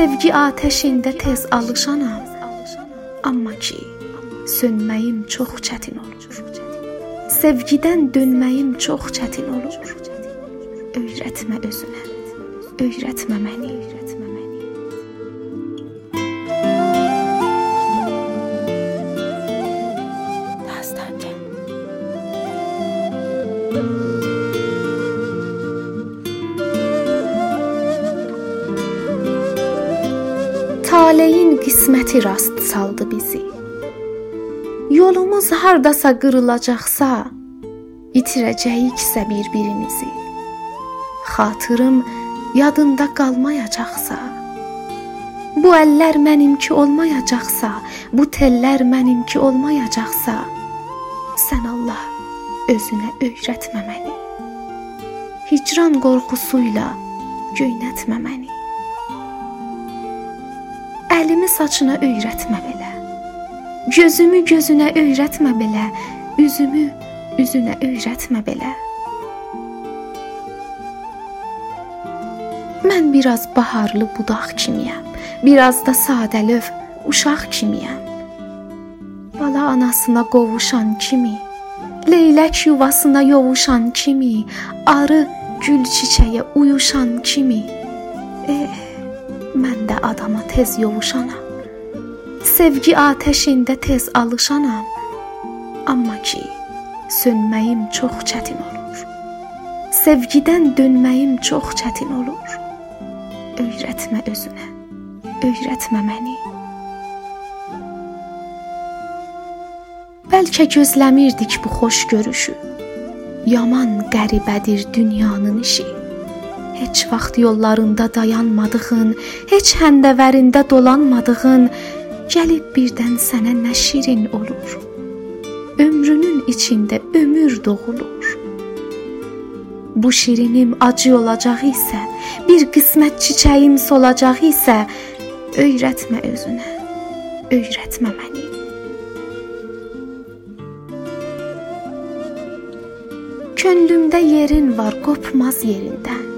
Sevgi atəşində tez alışanam. Amma ki, sönməyim çox çətin olur. Sevgidən dönməyim çox çətin olur. Öyrətmə özünə, öyrətmə məni, öyrətmə məni. Dastanca. Taleyin qisməti rast saldı bizi. Yolumuz hardasa qırılacaqsa, itirəcəyiksə bir-birimizi. Xatırım yadında qalmayacaqsa, bu əllər mənimki olmayacaqsa, bu tellər mənimki olmayacaqsa, sən Allah özünə öyrətmə məni. Hicran qorxusuyla göynətmə məni. Əlimi saçına öyrətmə belə. Gözümü gözünə öyrətmə belə. Üzümü üzünə öyrətmə belə. Mən biraz baharlı budaq kimiyəm. Biraz da sadəlöv uşaq kimiyəm. Bala anasına qovuşan kimi, leylək yuvasına yovuşan kimi, arı gül çiçəyə uyuşan kimi. Eh mən də adama tez yovuşanam. Sevgi atəşində tez alışanam. Amma ki, sönməyim çox çətin olur. Sevgidən dönməyim çox çətin olur. Öyrətmə özünə, öyrətmə məni. Bəlkə gözləmirdik bu xoş görüşü. Yaman qəribədir dünyanın işi heç vaxt yollarında dayanmadığın, heç həndəvərində dolanmadığın, gəlib birdən sənə nə şirin olur. Ömrünün içində ömür doğulur. Bu şirinim acı olacaq isə, bir qismət çiçəyim solacaq isə, öyrətmə özünə, öyrətmə məni. Könlümdə yerin var, qopmaz yerindən.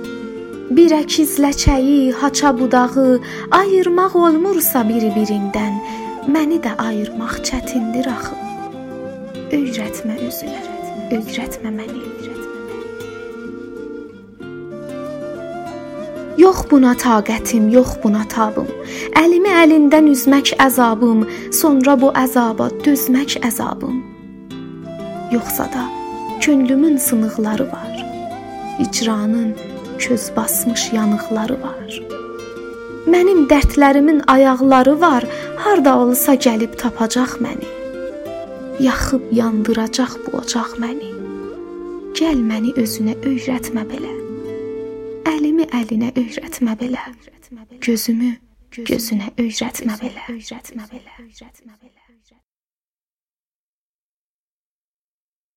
Bir əkiz ləçəyi, haça budağı ayırmaq olmursa bir-birindən, məni də ayırmaq çətindir axı. Öyrətmə özünə, öyrətmə məni, öyrətmə. Yox buna taqətim, yox buna tabım. Əlimi əlindən üzmək əzabım, sonra bu əzaba dözmək əzabım. Yoxsa da könlümün sınıqları var. Hicranın köz basmış yanıqları var. Mənim dərdlərimin ayaqları var, harda olsa gəlib tapacaq məni. Yaxıb yandıracaq bu ocaq məni. Gəl məni özünə öyrətmə belə. Əlimi əlinə öyrətmə belə. Gözümü gözünə öyrətmə belə. Öyrətmə belə. Öyrətmə belə.